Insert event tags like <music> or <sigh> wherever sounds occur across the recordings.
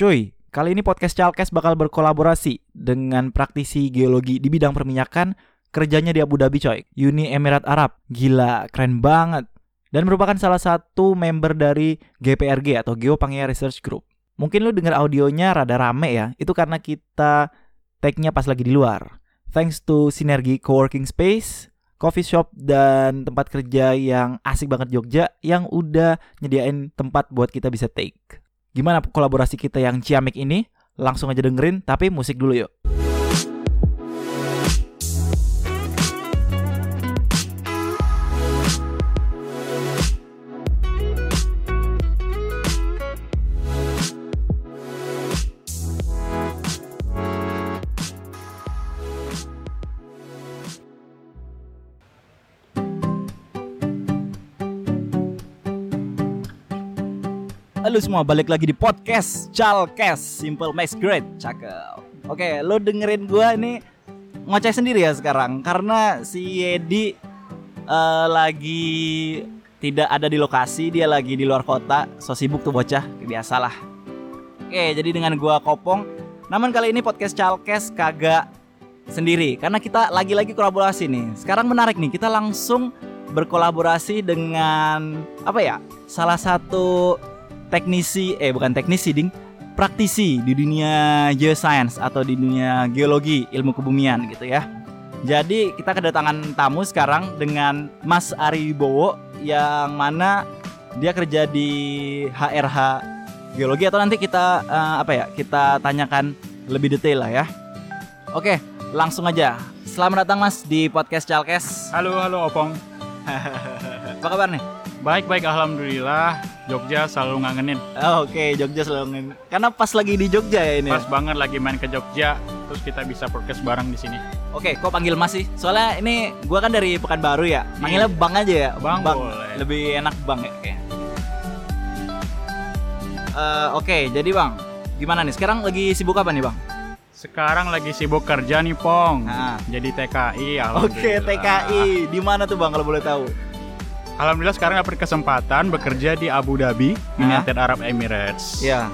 Cuy, kali ini podcast Chalkes bakal berkolaborasi dengan praktisi geologi di bidang perminyakan kerjanya di Abu Dhabi coy, Uni Emirat Arab. Gila, keren banget. Dan merupakan salah satu member dari GPRG atau Geopangea Research Group. Mungkin lu denger audionya rada rame ya, itu karena kita tag-nya pas lagi di luar. Thanks to Sinergi Coworking Space, coffee shop dan tempat kerja yang asik banget Jogja yang udah nyediain tempat buat kita bisa take. Gimana kolaborasi kita yang ciamik ini? Langsung aja dengerin, tapi musik dulu yuk. Halo semua, balik lagi di podcast Chalkes Simple Makes Great Cakep. Oke, lo dengerin gua ini ngoceh sendiri ya sekarang Karena si Yedi eh, lagi tidak ada di lokasi Dia lagi di luar kota. So sibuk tuh bocah, biasalah. Oke, jadi dengan gua Kopong Namun kali ini podcast Chalkes kagak sendiri Karena kita lagi-lagi kolaborasi nih. Sekarang menarik nih, kita langsung berkolaborasi dengan apa ya salah satu teknisi eh bukan teknisi ding. Praktisi di dunia geoscience atau di dunia geologi ilmu kebumian gitu ya. Jadi kita kedatangan tamu sekarang dengan Mas Ari Wibowo yang mana dia kerja di HRH geologi atau nanti kita eh, apa ya kita tanyakan lebih detail lah ya. Oke langsung aja. Selamat datang Mas di podcast Chalkes. Halo, halo Opong. apa kabar nih? Baik, baik, alhamdulillah. Jogja selalu ngangenin. Oh, Oke, Jogja selalu ngin- Karena pas lagi di Jogja ya ini. ya? Pas banget lagi main ke Jogja, terus kita bisa podcast bareng di sini. Oke, kok panggil Mas sih? Soalnya ini gua kan dari Pekanbaru ya. Manggilnya Bang aja ya. Bang boleh. Lebih enak Bang ya kayaknya. Eh, Oke, jadi Bang, gimana nih? Sekarang lagi sibuk apa nih Bang? Sekarang lagi sibuk kerja nih, Pong. Ah. Jadi TKI, Oke, alhamdulillah. TKI. Di mana tuh Bang kalau boleh tahu? Alhamdulillah sekarang dapat kesempatan bekerja di Abu Dhabi, United Arab Emirates. Ya.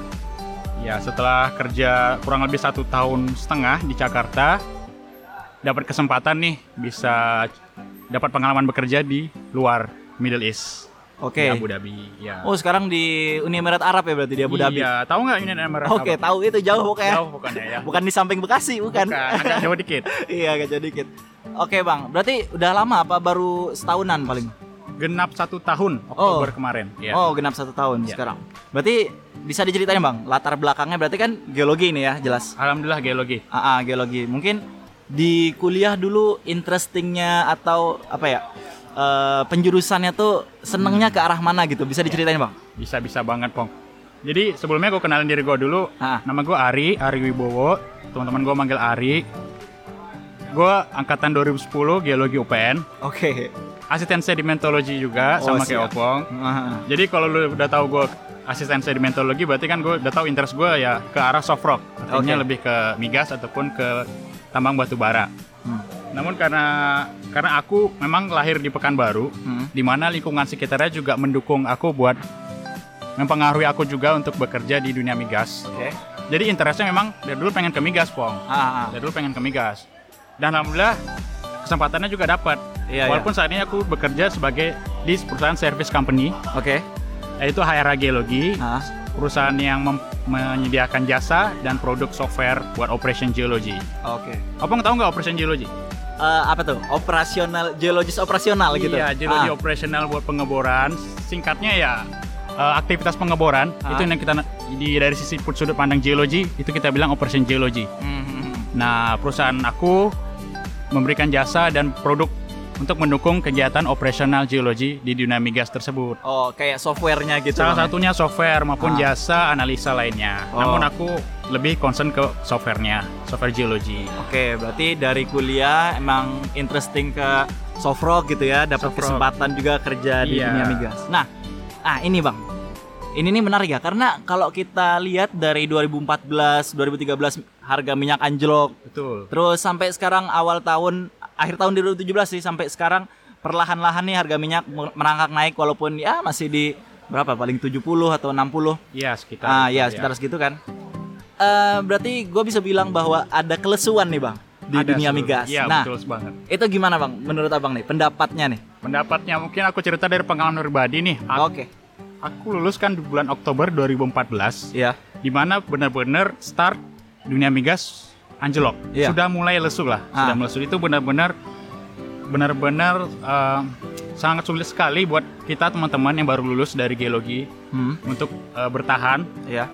Ya, setelah kerja kurang lebih satu tahun setengah di Jakarta, dapat kesempatan nih bisa dapat pengalaman bekerja di luar Middle East. Oke. Di Abu Dhabi, ya. Oh, sekarang di Uni Emirat Arab ya berarti di Abu Dhabi. Iya, tahu nggak United Arab? Oke, tahu itu jauh pokoknya. Jauh pokoknya ya. Bukan di samping Bekasi, bukan. Bukan, agak jauh dikit. <laughs> iya, agak jauh dikit. Oke, Bang. Berarti udah lama apa baru setahunan paling? Genap satu tahun Oktober kemarin. Ya. Oh, genap satu tahun Iya. sekarang. Berarti bisa diceritain bang, latar belakangnya berarti kan geologi ini ya, jelas. Alhamdulillah geologi. Ah, ah, geologi. Mungkin di kuliah dulu interestingnya atau apa ya eh, penjurusannya tuh senengnya ke arah mana gitu? Bisa diceritain bang? Bisa-bisa banget, Pong. Jadi sebelumnya gue kenalin diri gue dulu. Ah. Nama gue Ari, Ari Wibowo. Teman-teman gue manggil Ari. Gue angkatan 2010 geologi UPN. Oke. Asisten sedimentologi juga Oh, sama siap. kayak Opong. Ah, Jadi kalau lu udah tahu gue asisten sedimentologi berarti kan gue udah tahu interest gue ya ke arah soft rock. Artinya Oke. lebih ke migas ataupun ke tambang batu bara. Hmm. Namun karena karena aku memang lahir di Pekanbaru, Hmm. di mana lingkungan sekitarnya juga mendukung aku buat mempengaruhi aku juga untuk bekerja di dunia migas. Oke. Jadi interestnya memang dari dulu pengen ke migas, Pong. Ah, ah. Dari dulu pengen ke migas. Dan alhamdulillah kesempatannya juga dapat. Iya, Walaupun saat ini aku bekerja sebagai di perusahaan service company, Oke. yaitu HRA Geologi, Ah. perusahaan yang menyediakan jasa dan produk software buat operation geology. Oke. Opong tahu nggak operation geology? Eh, apa tuh? Operasional, geologis operasional gitu. Iya, geology Ah. operational buat pengeboran. Singkatnya ya eh, aktivitas pengeboran Ah. itu yang kita di dari sisi sudut pandang geologi itu kita bilang operation geology. Hmm, hmm, hmm. Nah, perusahaan aku memberikan jasa dan produk untuk mendukung kegiatan operasional geologi di dunia migas tersebut. Oh, kayak softwarenya gitu. Salah ya? satunya software maupun Ah. jasa analisa lainnya. Oh. Namun aku lebih concern ke softwarenya, software geologi. Oke, berarti dari kuliah emang interesting ke soft rock gitu ya, dapat kesempatan juga kerja di Iya. dunia migas. Nah, ah ini bang, ini nih menarik ya, karena kalau kita lihat dari 2014, 2013 harga minyak anjlok, Betul. terus sampai sekarang awal tahun, akhir tahun 2017 sih sampai sekarang perlahan-lahan nih harga minyak merangkak naik walaupun ya masih di berapa paling 70 atau 60 Iya, sekitar ah itu, ya sekitar segitu kan eh, berarti gue bisa bilang bahwa ada kelesuan nih bang di Ada dunia seluruh- migas. Iya, nah, betul banget. itu gimana bang? Menurut abang nih, pendapatnya nih? Pendapatnya mungkin aku cerita dari pengalaman pribadi nih. Oke. Aku lulus kan di bulan Oktober 2014. Iya. di mana benar-benar start dunia migas anjlok. Iya. Sudah mulai lesu lah, Ah. sudah melesu itu benar-benar benar-benar eh, sangat sulit sekali buat kita teman-teman yang baru lulus dari geologi Hmm. untuk eh, bertahan. Iya.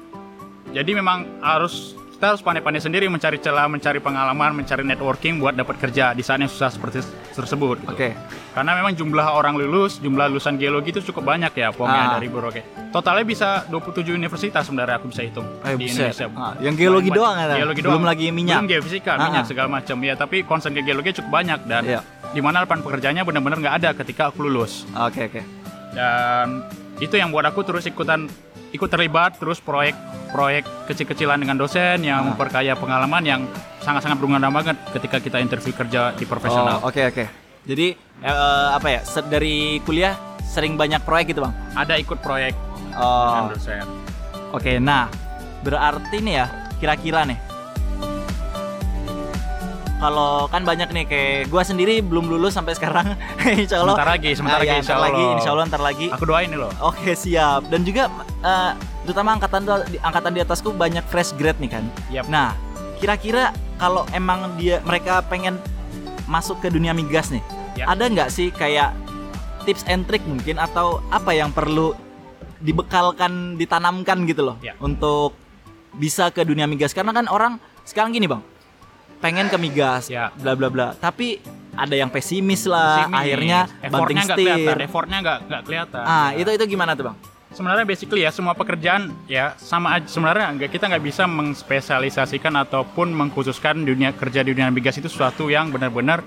Jadi memang harus kita harus pandai-pandai sendiri mencari celah, mencari pengalaman, mencari networking buat dapat kerja di saat yang susah seperti tersebut. gitu. Oke. Karena memang jumlah orang lulus, jumlah lulusan geologi itu cukup banyak ya, Ah. pokoknya dari berbagai. Totalnya bisa 27 universitas sebenarnya aku bisa hitung Eh, di. Indonesia. Ah, yang geologi Paling doang ya? Geologi Belum doang. lagi minyak? Belum geofisika, Ah, minyak ah. segala macam. Ya, tapi concern ke geologi cukup banyak dan Iya. di mana lapangan pekerjaannya benar-benar nggak ada ketika aku lulus. Oke oke. Dan itu yang buat aku terus ikutan ikut terlibat terus proyek-proyek kecil-kecilan dengan dosen yang Ah. memperkaya pengalaman yang sangat-sangat berguna banget ketika kita interview kerja di profesional. Oh, Oke oke. Jadi eh, apa ya? Dari kuliah sering banyak proyek gitu bang? Ada ikut proyek Oh. dengan dosen. Oke, nah berarti nih ya kira-kira nih kalau kan banyak nih kayak gua sendiri belum lulus sampai sekarang <laughs> insya Allah Sebentar lagi, sebentar Nah, lagi, ya, insya ntar lagi Allah. insya Allah ntar lagi Aku doain nih loh. oke siap dan juga eh, terutama angkatan di angkatan di atasku banyak fresh grad nih kan Yap. nah kira-kira kalau emang dia mereka pengen masuk ke dunia migas nih Ya. ada nggak sih kayak tips and trick mungkin atau apa yang perlu dibekalkan ditanamkan gitu loh Ya. untuk bisa ke dunia migas karena kan orang sekarang gini bang pengen ke migas Ya. bla bla bla tapi ada yang pesimis lah Pesimis. akhirnya banting effortnya nggak kelihatan, setir effortnya nggak nggak kelihatan. ah itu itu gimana tuh bang Sebenarnya basically ya semua pekerjaan ya sama aja sebenarnya nggak kita nggak bisa mengspesialisasikan ataupun mengkhususkan dunia kerja di dunia migas itu sesuatu yang benar-benar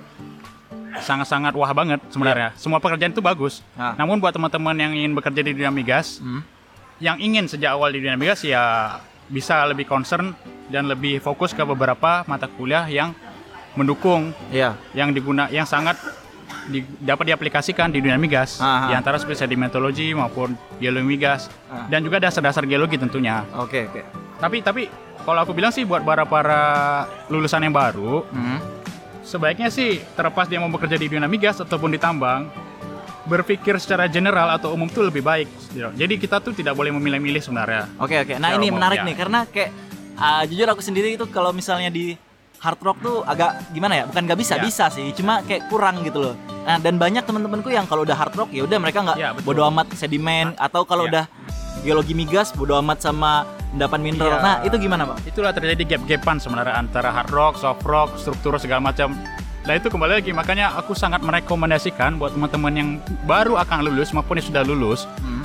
sangat-sangat wah banget sebenarnya. Semua pekerjaan itu bagus. Ah. Namun buat teman-teman yang ingin bekerja di dunia migas, Hmm. yang ingin sejak awal di dunia migas ya bisa lebih concern dan lebih fokus ke beberapa mata kuliah yang mendukung Iya. yang diguna yang sangat di- dapat diaplikasikan di dunia migas Ah, ah. di antara seperti sedimentologi maupun geologi migas Ah. dan juga dasar-dasar geologi tentunya. oke oke Tapi tapi kalau aku bilang sih buat para para lulusan yang baru Hmm. sebaiknya sih terlepas dia mau bekerja di dunia migas ataupun di tambang berpikir secara general atau umum tuh lebih baik. Jadi kita tuh tidak boleh memilih-milih sebenarnya. Oke oke. Nah Secara ini umum, menarik ya. nih karena kayak ah, jujur aku sendiri itu kalau misalnya di hard rock tuh agak gimana ya? Bukan nggak bisa Ya. bisa sih, cuma kayak kurang gitu loh. Nah dan banyak teman-temanku yang kalau udah hard rock ya udah mereka nggak Ya, bodo amat sedimen atau kalau Ya. udah geologi migas bodo amat sama endapan mineral. Ya. Nah itu gimana bang? Itulah terjadi gap-gapan sebenarnya antara hard rock, soft rock, struktur segala macam. Nah itu kembali lagi makanya aku sangat merekomendasikan buat teman-teman yang baru akan lulus maupun yang sudah lulus Hmm.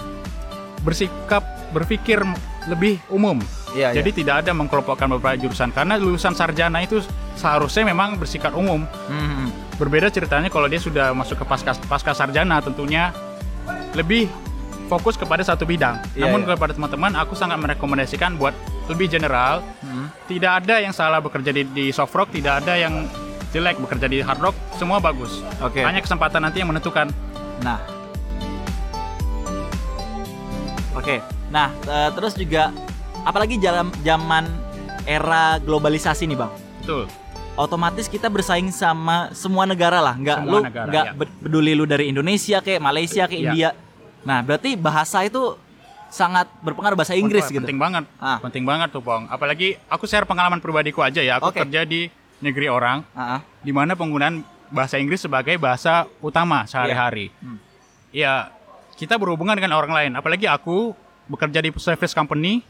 bersikap berpikir lebih umum. Iya. Jadi tidak ada mengkelompokkan beberapa jurusan karena lulusan sarjana itu seharusnya memang bersikap umum. Hmm. Berbeda ceritanya kalau dia sudah masuk ke pasca pasca sarjana tentunya lebih fokus kepada satu bidang. Iya, Namun iya. kepada teman-teman aku sangat merekomendasikan buat lebih general. Hmm. Tidak ada yang salah bekerja di, di soft rock, tidak ada yang jelek bekerja di hard rock, semua bagus. Oke. Hanya kesempatan nanti yang menentukan. Nah. Oke. Nah, eh, terus juga apalagi dalam zaman era globalisasi nih, Bang. Betul. Otomatis kita bersaing sama semua negara lah, nggak Semua lu negara, nggak ya. peduli lu dari Indonesia kayak Malaysia kayak Ya. India. Nah, berarti bahasa itu sangat berpengaruh bahasa Inggris Wah, gitu. Penting banget. Ah. Penting banget tuh, Pong. Apalagi aku share pengalaman pribadiku aja ya. Aku Oke. kerja di negeri orang Ah, ah. di mana penggunaan bahasa Inggris sebagai bahasa utama sehari-hari. Hmm. Ya, kita berhubungan dengan orang lain. Apalagi aku bekerja di service company,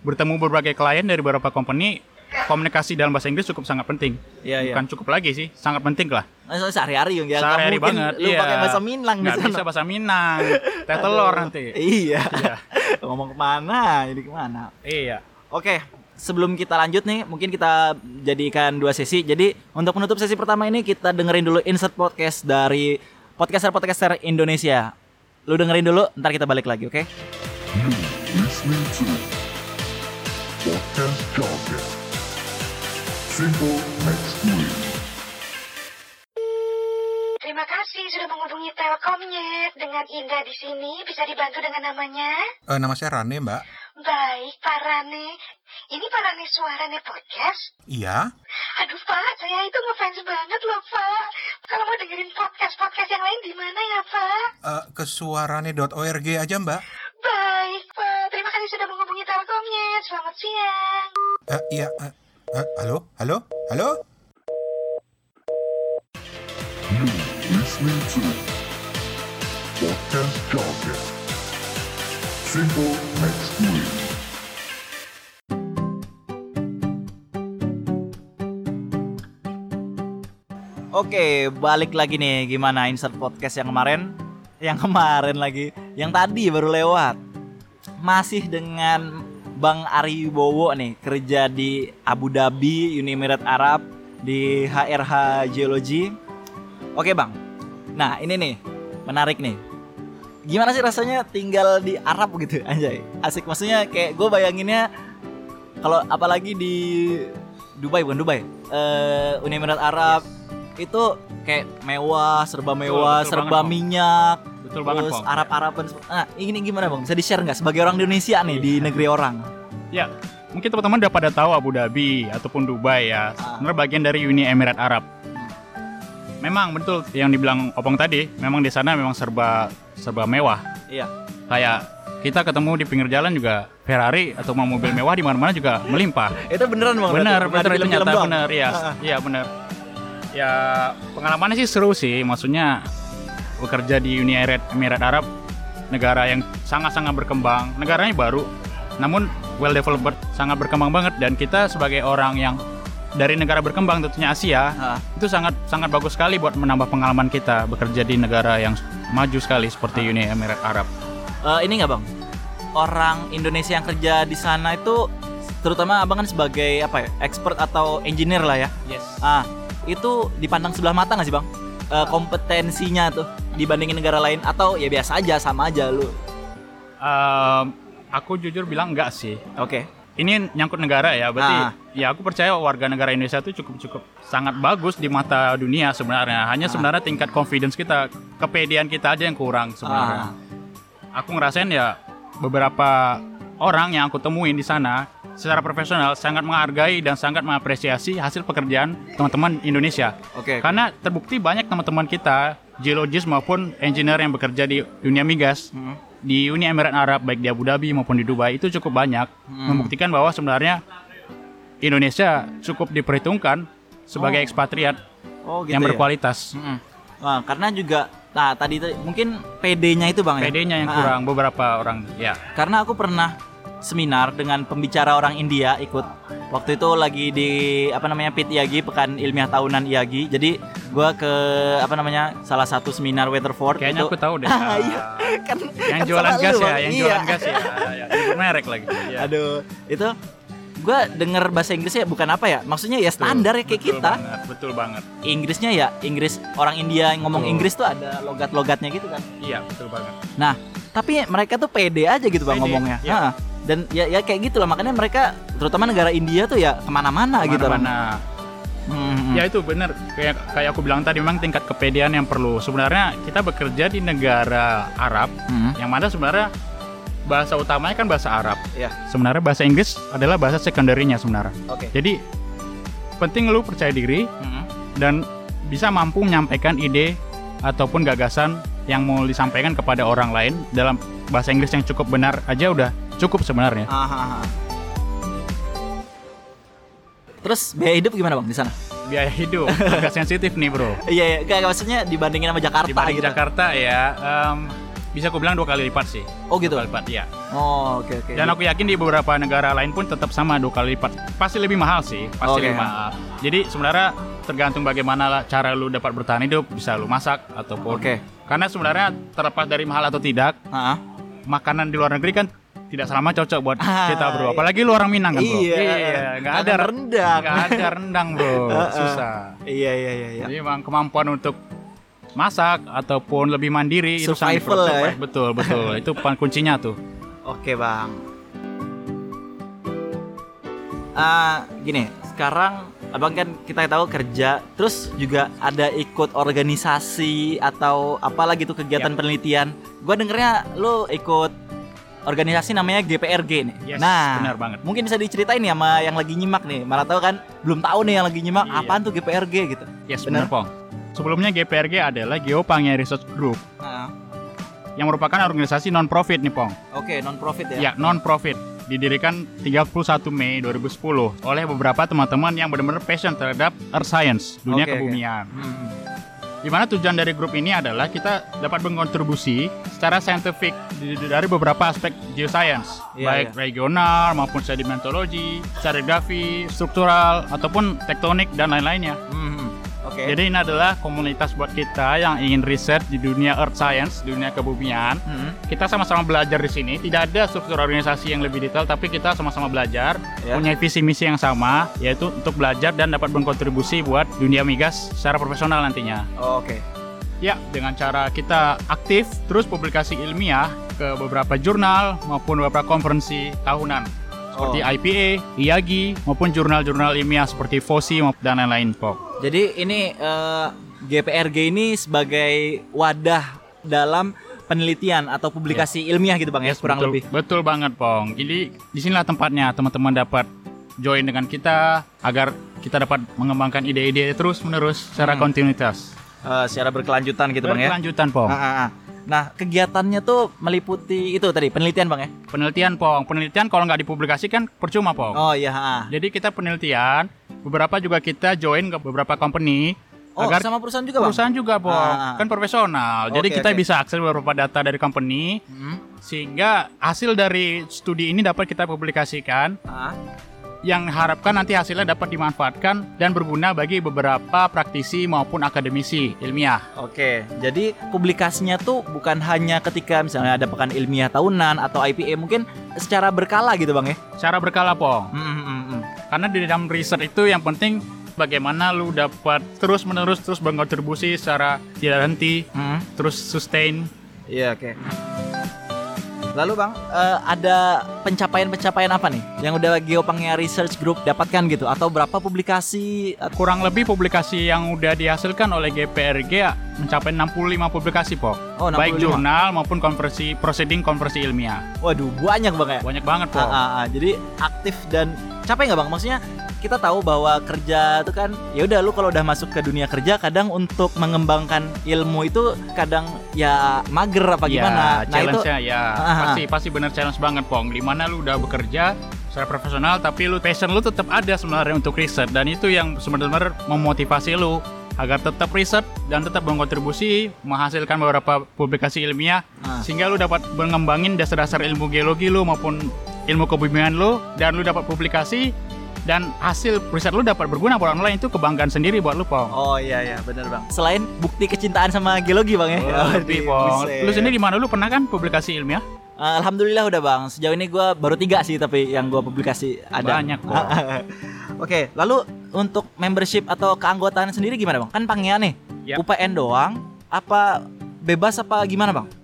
bertemu berbagai klien dari beberapa company, komunikasi dalam bahasa Inggris cukup sangat penting. Iya, iya. Bukan cukup lagi sih, sangat penting lah. Soalnya sehari-hari ya. nggak Sehari-hari banget. Lu iya. pakai bahasa Minang di Nggak sana. bisa bahasa Minang. Teh telur nanti. Iya. Iya. <laughs> Ngomong ke mana? Jadi ke mana? Iya. Oke, sebelum kita lanjut nih, mungkin kita jadikan dua sesi. Jadi untuk menutup sesi pertama ini kita dengerin dulu insert podcast dari podcaster-podcaster Indonesia. Lu dengerin dulu, ntar kita balik lagi, oke? Jargon. Simple Next Week. Sudah menghubungi Telkomnet. Dengan Indah di sini bisa dibantu dengan namanya? Eh, nama saya Rane, Mbak. Baik, Pak Rane. Ini Pak Rane suaranya podcast? Iya, Aduh, Pak, saya itu ngefans banget loh, Pak. Kalau mau dengerin podcast-podcast yang lain di mana ya, Pak? eh, ke suarane.org aja mbak. Baik, Pak. Terima kasih sudah menghubungi Telkomnya. Selamat siang. Eh, iya, eh, eh, halo, halo, halo. You listening to Podcast Jalkes. Simple. Oke, balik lagi nih gimana insert podcast yang kemarin? Yang kemarin lagi, yang tadi baru lewat. Masih dengan Bang Ari Wibowo nih kerja di Abu Dhabi, Uni Emirat Arab di HRH Geology. Oke, Bang. Nah, ini nih menarik nih. Gimana sih rasanya tinggal di Arab gitu <laughs> anjay? Asik maksudnya kayak gue bayanginnya kalau apalagi di Dubai bukan Dubai. Eh Uni Emirat Arab itu kayak mewah, serba mewah, betul serba banget, Bang. minyak. Betul banget, terus. Arab-Araban. Nah, ini gimana bang? Bisa di share nggak sebagai orang Indonesia nih di negeri orang? Ya, mungkin teman-teman udah pada tahu Abu Dhabi ataupun Dubai ya. Ah. Sebenarnya bagian dari Uni Emirat Arab. Memang betul yang dibilang Opong tadi, memang di sana memang serba serba mewah. Iya. Kayak kita ketemu di pinggir jalan juga Ferrari atau mau mobil mewah di mana-mana juga melimpah. Itu beneran bang? bener, bener di itu nyata doang? bener, iya, Ah. iya bener. Ya pengalamannya sih seru sih, maksudnya bekerja di Uni Emirat, Emirat Arab, negara yang sangat-sangat berkembang, negaranya baru, namun well developed, sangat berkembang banget dan kita sebagai orang yang dari negara berkembang tentunya Asia Ah. itu sangat sangat bagus sekali buat menambah pengalaman kita bekerja di negara yang maju sekali seperti. Uni Emirat Arab. Eh, ini nggak bang? Orang Indonesia yang kerja di sana itu terutama abang kan sebagai apa ya expert atau engineer lah ya. Yes. Ah, itu dipandang sebelah mata nggak sih bang? Eh, kompetensinya tuh dibandingin negara lain atau ya biasa aja sama aja lu? aku jujur bilang enggak sih. Oke. Ini nyangkut negara ya berarti Ah. ya aku percaya warga negara Indonesia itu cukup cukup sangat bagus di mata dunia sebenarnya hanya Ah. sebenarnya tingkat confidence kita kepedean kita aja yang kurang sebenarnya Ah. aku ngerasain ya beberapa orang yang aku temuin di sana secara profesional sangat menghargai dan sangat mengapresiasi hasil pekerjaan teman-teman Indonesia Oke. karena terbukti banyak teman-teman kita geologis maupun engineer yang bekerja di dunia migas Hmm. Di Uni Emirat Arab baik di Abu Dhabi maupun di Dubai itu cukup banyak Hmm. membuktikan bahwa sebenarnya Indonesia cukup diperhitungkan sebagai Oh. ekspatriat Oh gitu yang ya? berkualitas. Mm-mm. Wah, karena juga nah tadi mungkin PD-nya itu bang ya. PD-nya yang Ah, kurang beberapa orang ya. Karena aku pernah seminar dengan pembicara orang India ikut waktu itu lagi di apa namanya PIT IAGI Pekan Ilmiah Tahunan IAGI. Jadi gua ke apa namanya salah satu seminar Weatherford Kayaknya itu aku tahu deh. <laughs> Ah, iya. kan yang kan jualan gas ya, yang Iya. jualan gas ya. ya. Merek lagi. Ya. Aduh, itu gua denger bahasa Inggrisnya bukan apa ya? Maksudnya ya standar ya kayak Betul kita. Banget, betul banget. Inggrisnya ya Inggris orang India yang ngomong Betul. Inggris tuh ada logat-logatnya gitu kan. Iya, betul banget. Nah, tapi mereka tuh pede aja gitu bang Pede, ngomongnya. iya. Nah, dan ya ya kayak gitu lah makanya mereka terutama negara India tuh ya ke mana-mana gitu. Bang. Mana? Hmm, Ya itu benar kayak kayak aku bilang tadi memang tingkat kepedean yang perlu. Sebenarnya kita bekerja di negara Arab hmm. yang mana sebenarnya bahasa utamanya kan bahasa Arab. Ya, Sebenarnya bahasa Inggris adalah bahasa sekunderinya sebenarnya. oke. Jadi penting lu percaya diri Hmm. dan bisa mampu menyampaikan ide ataupun gagasan yang mau disampaikan kepada orang lain dalam bahasa Inggris yang cukup benar aja udah cukup sebenarnya. Aha. Terus biaya hidup gimana bang di sana? Biaya hidup agak sensitif nih bro. <laughs> Iya, iya, gak, maksudnya dibandingin sama Jakarta Dibanding gitu. Jakarta ya, em, bisa aku bilang dua kali lipat sih. Oh gitu. Dua kali lipat ya. Oh, oke oke. Dan aku yakin di beberapa negara lain pun tetap sama dua kali lipat. Pasti lebih mahal sih, pasti Oke. lebih mahal. Jadi sebenarnya tergantung bagaimana cara lu dapat bertahan hidup, bisa lu masak ataupun. Oke. Karena sebenarnya terlepas dari mahal atau tidak, Ah, makanan di luar negeri kan tidak selama cocok buat Ah, kita bro. Apalagi lu orang Minang kan bro. Iya. nggak Makan ada rendang. nggak ada rendang bro, Heeh. <laughs> susah. iya iya iya iya. Jadi memang kemampuan untuk masak ataupun lebih mandiri itu sangat ya. Betul betul, <laughs> itu pan- kuncinya tuh. Oke bang. Ah, gini, sekarang abang kan kita tahu kerja, terus juga ada ikut organisasi atau apalah gitu kegiatan Ya. penelitian. Gua dengernya lu ikut organisasi namanya GPRG nih. Yes, nah, benar banget. Mungkin bisa diceritain ya sama yang lagi nyimak nih. Malah tahu kan belum tahu nih yang lagi nyimak Iya. apaan tuh GPRG gitu. Yes, Benar. Pong. Sebelumnya GPRG adalah Geopangia Research Group Nah, yang merupakan organisasi non-profit nih, Pong. Oke, non profit ya. Ya, non-profit. Didirikan 31 Mei 2010 oleh beberapa teman-teman yang benar-benar passion terhadap earth science, dunia oke. kebumian. Hmm. Di mana tujuan dari grup ini adalah kita dapat berkontribusi secara saintifik dari beberapa aspek geoscience, Iya, baik iya. regional maupun sedimentologi, stratigrafi, struktural ataupun tektonik dan lain-lainnya. Hmm. Oke. Jadi ini adalah komunitas buat kita yang ingin riset di dunia earth science, dunia kebumian. Hmm. Kita sama-sama belajar di sini. Tidak ada struktur organisasi yang lebih detail, tapi kita sama-sama belajar, Ya. punya visi misi yang sama, yaitu untuk belajar dan dapat berkontribusi buat dunia migas secara profesional nantinya. Oke. Ya, dengan cara kita aktif terus publikasi ilmiah ke beberapa jurnal maupun beberapa konferensi tahunan seperti Oh. IPA, IAGI maupun jurnal-jurnal ilmiah seperti FOSI maupun dan lain-lain, Pok. Jadi ini eh, GPRG ini sebagai wadah dalam penelitian atau publikasi ilmiah gitu bang ya Yes, kurang betul, lebih. Betul banget, Pong. Jadi di sinilah tempatnya teman-teman dapat join dengan kita agar kita dapat mengembangkan ide-ide terus menerus secara Hmm. kontinuitas. Eh, secara berkelanjutan gitu bang ya. Berkelanjutan, Pong. Ah, ah, ah. Nah kegiatannya tuh meliputi itu tadi penelitian bang ya. Penelitian, Pong. Penelitian kalau nggak dipublikasikan percuma, Pong. Oh iya. ah. Jadi kita penelitian, beberapa juga kita join ke beberapa company Oh agar sama perusahaan juga bang. perusahaan juga, Pong. Ah. Kan profesional. Jadi Oke, kita oke. bisa akses beberapa data dari company Hmm. sehingga hasil dari studi ini dapat kita publikasikan Ah. Yang harapkan nanti hasilnya dapat dimanfaatkan dan berguna bagi beberapa praktisi maupun akademisi ilmiah. Oke, jadi publikasinya tuh bukan hanya ketika misalnya ada pekan ilmiah tahunan atau IPA mungkin secara berkala gitu bang ya. Secara berkala, Pong. Hmm, hmm, hmm, hmm. Karena di dalam riset itu yang penting bagaimana lu dapat terus-menerus terus berkontribusi secara tidak henti, Hmm. terus sustain. Iya oke. Lalu bang, eh, ada pencapaian-pencapaian apa nih yang udah Geopangia Research Group dapatkan gitu? Atau berapa publikasi? At- Kurang lebih publikasi yang udah dihasilkan oleh GPRG ya, mencapai 65 publikasi, Pok. Oh, 65. Baik jurnal maupun konversi proceeding konversi ilmiah. Waduh, banyak bang ya. Banyak banget, Ah, Pok. ah, ah. Jadi aktif dan capek nggak bang? Maksudnya kita tahu bahwa kerja itu kan ya udah lu kalau udah masuk ke dunia kerja kadang untuk mengembangkan ilmu itu kadang ya mager apa Ya, gimana. Nah itu ya ah. pasti pasti bener challenge banget, Pong. Di mana lu udah bekerja secara profesional tapi lu passion lu tetap ada sebenarnya untuk riset dan itu yang sebenarnya memotivasi lu agar tetap riset dan tetap berkontribusi menghasilkan beberapa publikasi ilmiah Ah. sehingga lu dapat mengembangin dasar-dasar ilmu geologi lu maupun ilmu kebumian lu dan lu dapat publikasi dan hasil riset lu dapat berguna buat orang lain itu kebanggaan sendiri buat lu, Pong. Oh iya iya benar bang. Selain bukti kecintaan sama geologi bang ya. Oh, lebih, Pong. buset. Lu sendiri di mana? Lu pernah kan publikasi ilmiah? Eh, Alhamdulillah udah bang. Sejauh ini gue baru tiga sih tapi yang gue publikasi ada. Banyak, Pong. <laughs> Oke, lalu untuk membership atau keanggotaan sendiri gimana bang? Kan Pangia nih, Yap. UPN doang. Apa bebas apa gimana bang?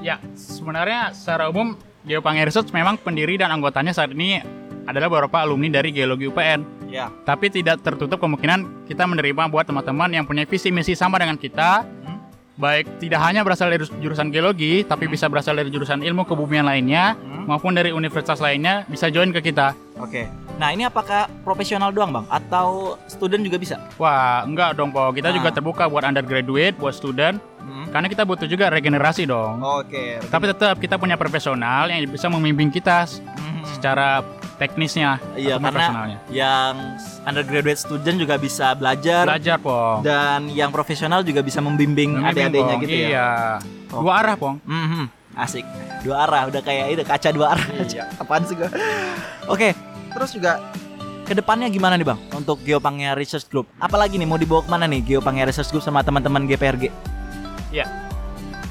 Ya, sebenarnya secara umum Geopangia Research memang pendiri dan anggotanya saat ini adalah beberapa alumni dari Geologi UPN. Ya. Tapi tidak tertutup kemungkinan kita menerima buat teman-teman yang punya visi misi sama dengan kita. Hmm. Baik tidak hanya berasal dari jurusan geologi, tapi bisa berasal dari jurusan ilmu kebumian lainnya, Hmm. maupun dari universitas lainnya bisa join ke kita. Oke. Nah ini apakah profesional doang bang? Atau student juga bisa? Wah, enggak dong, Po. Kita Ah. juga terbuka buat undergraduate, buat student, karena kita butuh juga regenerasi dong. Oke. Tapi tetap kita punya profesional yang bisa membimbing kita s- secara teknisnya Iya karena yang undergraduate student juga bisa belajar Belajar, Pong. dan yang profesional juga bisa membimbing, Membimbing, adik-adiknya gitu ya. Iya. Dua arah, Pong. Mhm. Asik. Dua arah udah kayak itu kaca dua arah. Iya. Apaan sih gua? Oke, terus juga ke depannya gimana nih bang untuk Geopangia Research Group? Apalagi nih mau dibawa ke mana nih Geopangia Research Group sama teman-teman GPRG?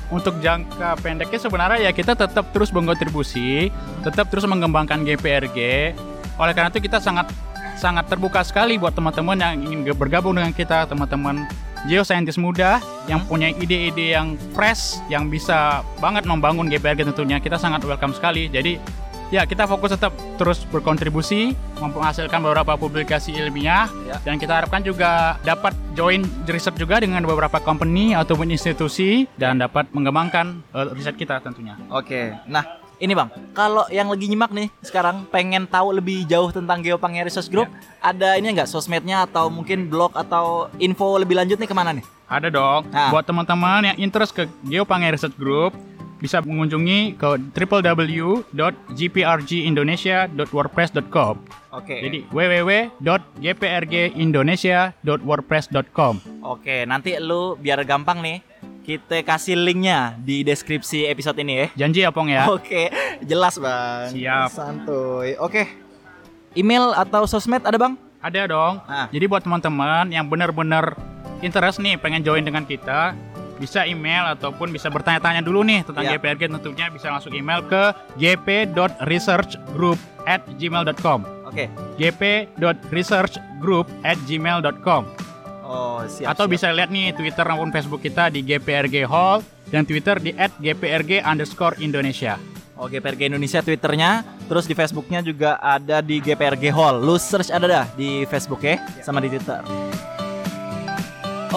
Untuk jangka pendeknya sebenarnya ya kita tetap terus berkontribusi, tetap terus mengembangkan GPRG. Oleh karena itu kita sangat sangat terbuka sekali buat teman-teman yang ingin bergabung dengan kita, teman-teman geoscientist muda yang punya ide-ide yang fresh, yang bisa banget membangun GPRG tentunya. Kita sangat welcome sekali. Jadi Ya, kita fokus tetap terus berkontribusi, menghasilkan beberapa publikasi ilmiah, Ya. dan kita harapkan juga dapat join riset juga dengan beberapa company ataupun institusi, dan dapat mengembangkan eh, riset kita tentunya. Oke. Nah, ini Bang, kalau yang lagi nyimak nih sekarang pengen tahu lebih jauh tentang Geopangia Research Group, ada ini enggak sosmednya atau mungkin blog atau info lebih lanjut nih ke mana nih? Ada dong. Ah. Buat teman-teman yang interest ke Geopangai Research Group, bisa mengunjungi ke www.gprgindonesia.wordpress.com. Oke. Jadi www.gprgindonesia.wordpress.com. Oke, nanti lu biar gampang nih, kita kasih linknya di deskripsi episode ini ya. Janji ya Pong ya. Oke, jelas bang. Siap. Santuy. Oke. Email atau sosmed ada bang? Ada dong. Ah. Jadi buat teman-teman yang benar-benar interest nih pengen join dengan kita, bisa email ataupun bisa bertanya-tanya dulu nih tentang Ya. GPRG tentunya bisa langsung email ke gp.researchgroup@gmail.com. Oke. gp.researchgroup@gmail.com Oh siap. atau siap. bisa lihat nih Twitter maupun Facebook kita di GPRG Hall dan Twitter di @gprg underscore Indonesia. Oh GPRG Indonesia Twitternya, terus di Facebooknya juga ada di GPRG Hall. Lu search ada dah di Facebook ya, sama di Twitter.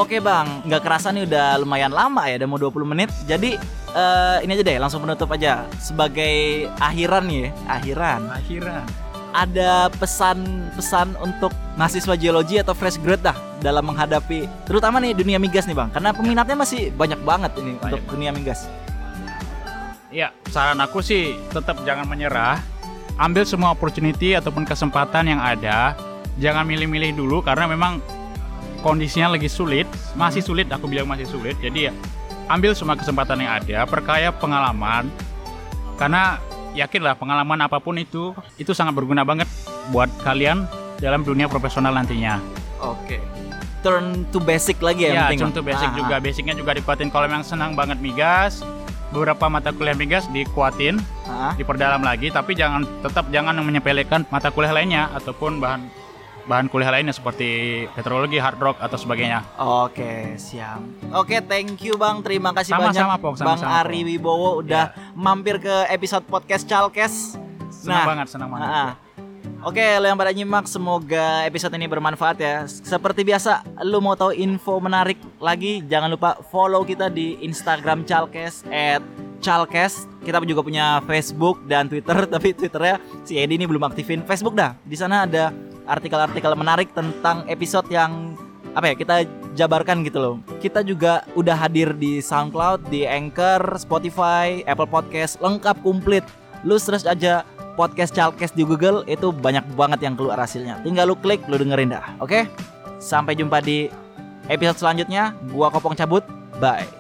Oke bang, nggak kerasa nih udah lumayan lama ya, udah mau 20 menit. Jadi eh, ini aja deh, langsung penutup aja. Sebagai akhiran nih ya, akhiran. Akhirnya. Ada pesan-pesan untuk mahasiswa geologi atau fresh grad dah dalam menghadapi terutama nih dunia migas nih bang, karena peminatnya masih banyak banget ini untuk dunia migas. Ya, saran aku sih tetap jangan menyerah. Ambil semua opportunity ataupun kesempatan yang ada. Jangan milih-milih dulu karena memang kondisinya lagi sulit, masih sulit aku bilang masih sulit. Jadi ya ambil semua kesempatan yang ada, perkaya pengalaman. Karena yakinlah pengalaman apa pun itu itu sangat berguna banget buat kalian dalam dunia profesional nantinya. Oke. Turn to basic lagi ya, yang Ya, penting. contoh Bang. basic Ah, juga. Basicnya juga dikuatin kalau memang senang banget migas. Beberapa mata kuliah migas dikuatin, ah, ah. diperdalam lagi tapi jangan tetap jangan menyepelekan mata kuliah lainnya ataupun bahan bahan kuliah lainnya seperti petrologi, hard rock atau sebagainya. Oke, siap. Oke, thank you Bang. Terima kasih Sama-sama, banyak Pong. Bang Sama-sama, Ari. Wibowo udah mampir ke episode podcast Chalkes. Senang banget, senang banget. ah, ah. Oke, lo yang pada nyimak semoga episode ini bermanfaat ya. Seperti biasa, lu mau tahu info menarik lagi, jangan lupa follow kita di Instagram Chalkes at Chalkes. Kita juga punya Facebook dan Twitter, <laughs> tapi Twitternya si Edi ini belum aktifin. Facebook dah. Di sana ada artikel-artikel menarik tentang episode yang apa ya kita jabarkan gitu loh. Kita juga udah hadir di SoundCloud, di Anchor, Spotify, Apple Podcast, lengkap komplit. Lu search aja podcast Chalkes di Google itu banyak banget yang keluar hasilnya. Tinggal lu klik, lu dengerin dah. Oke? Sampai jumpa di episode selanjutnya. Gua Kopong cabut. Bye.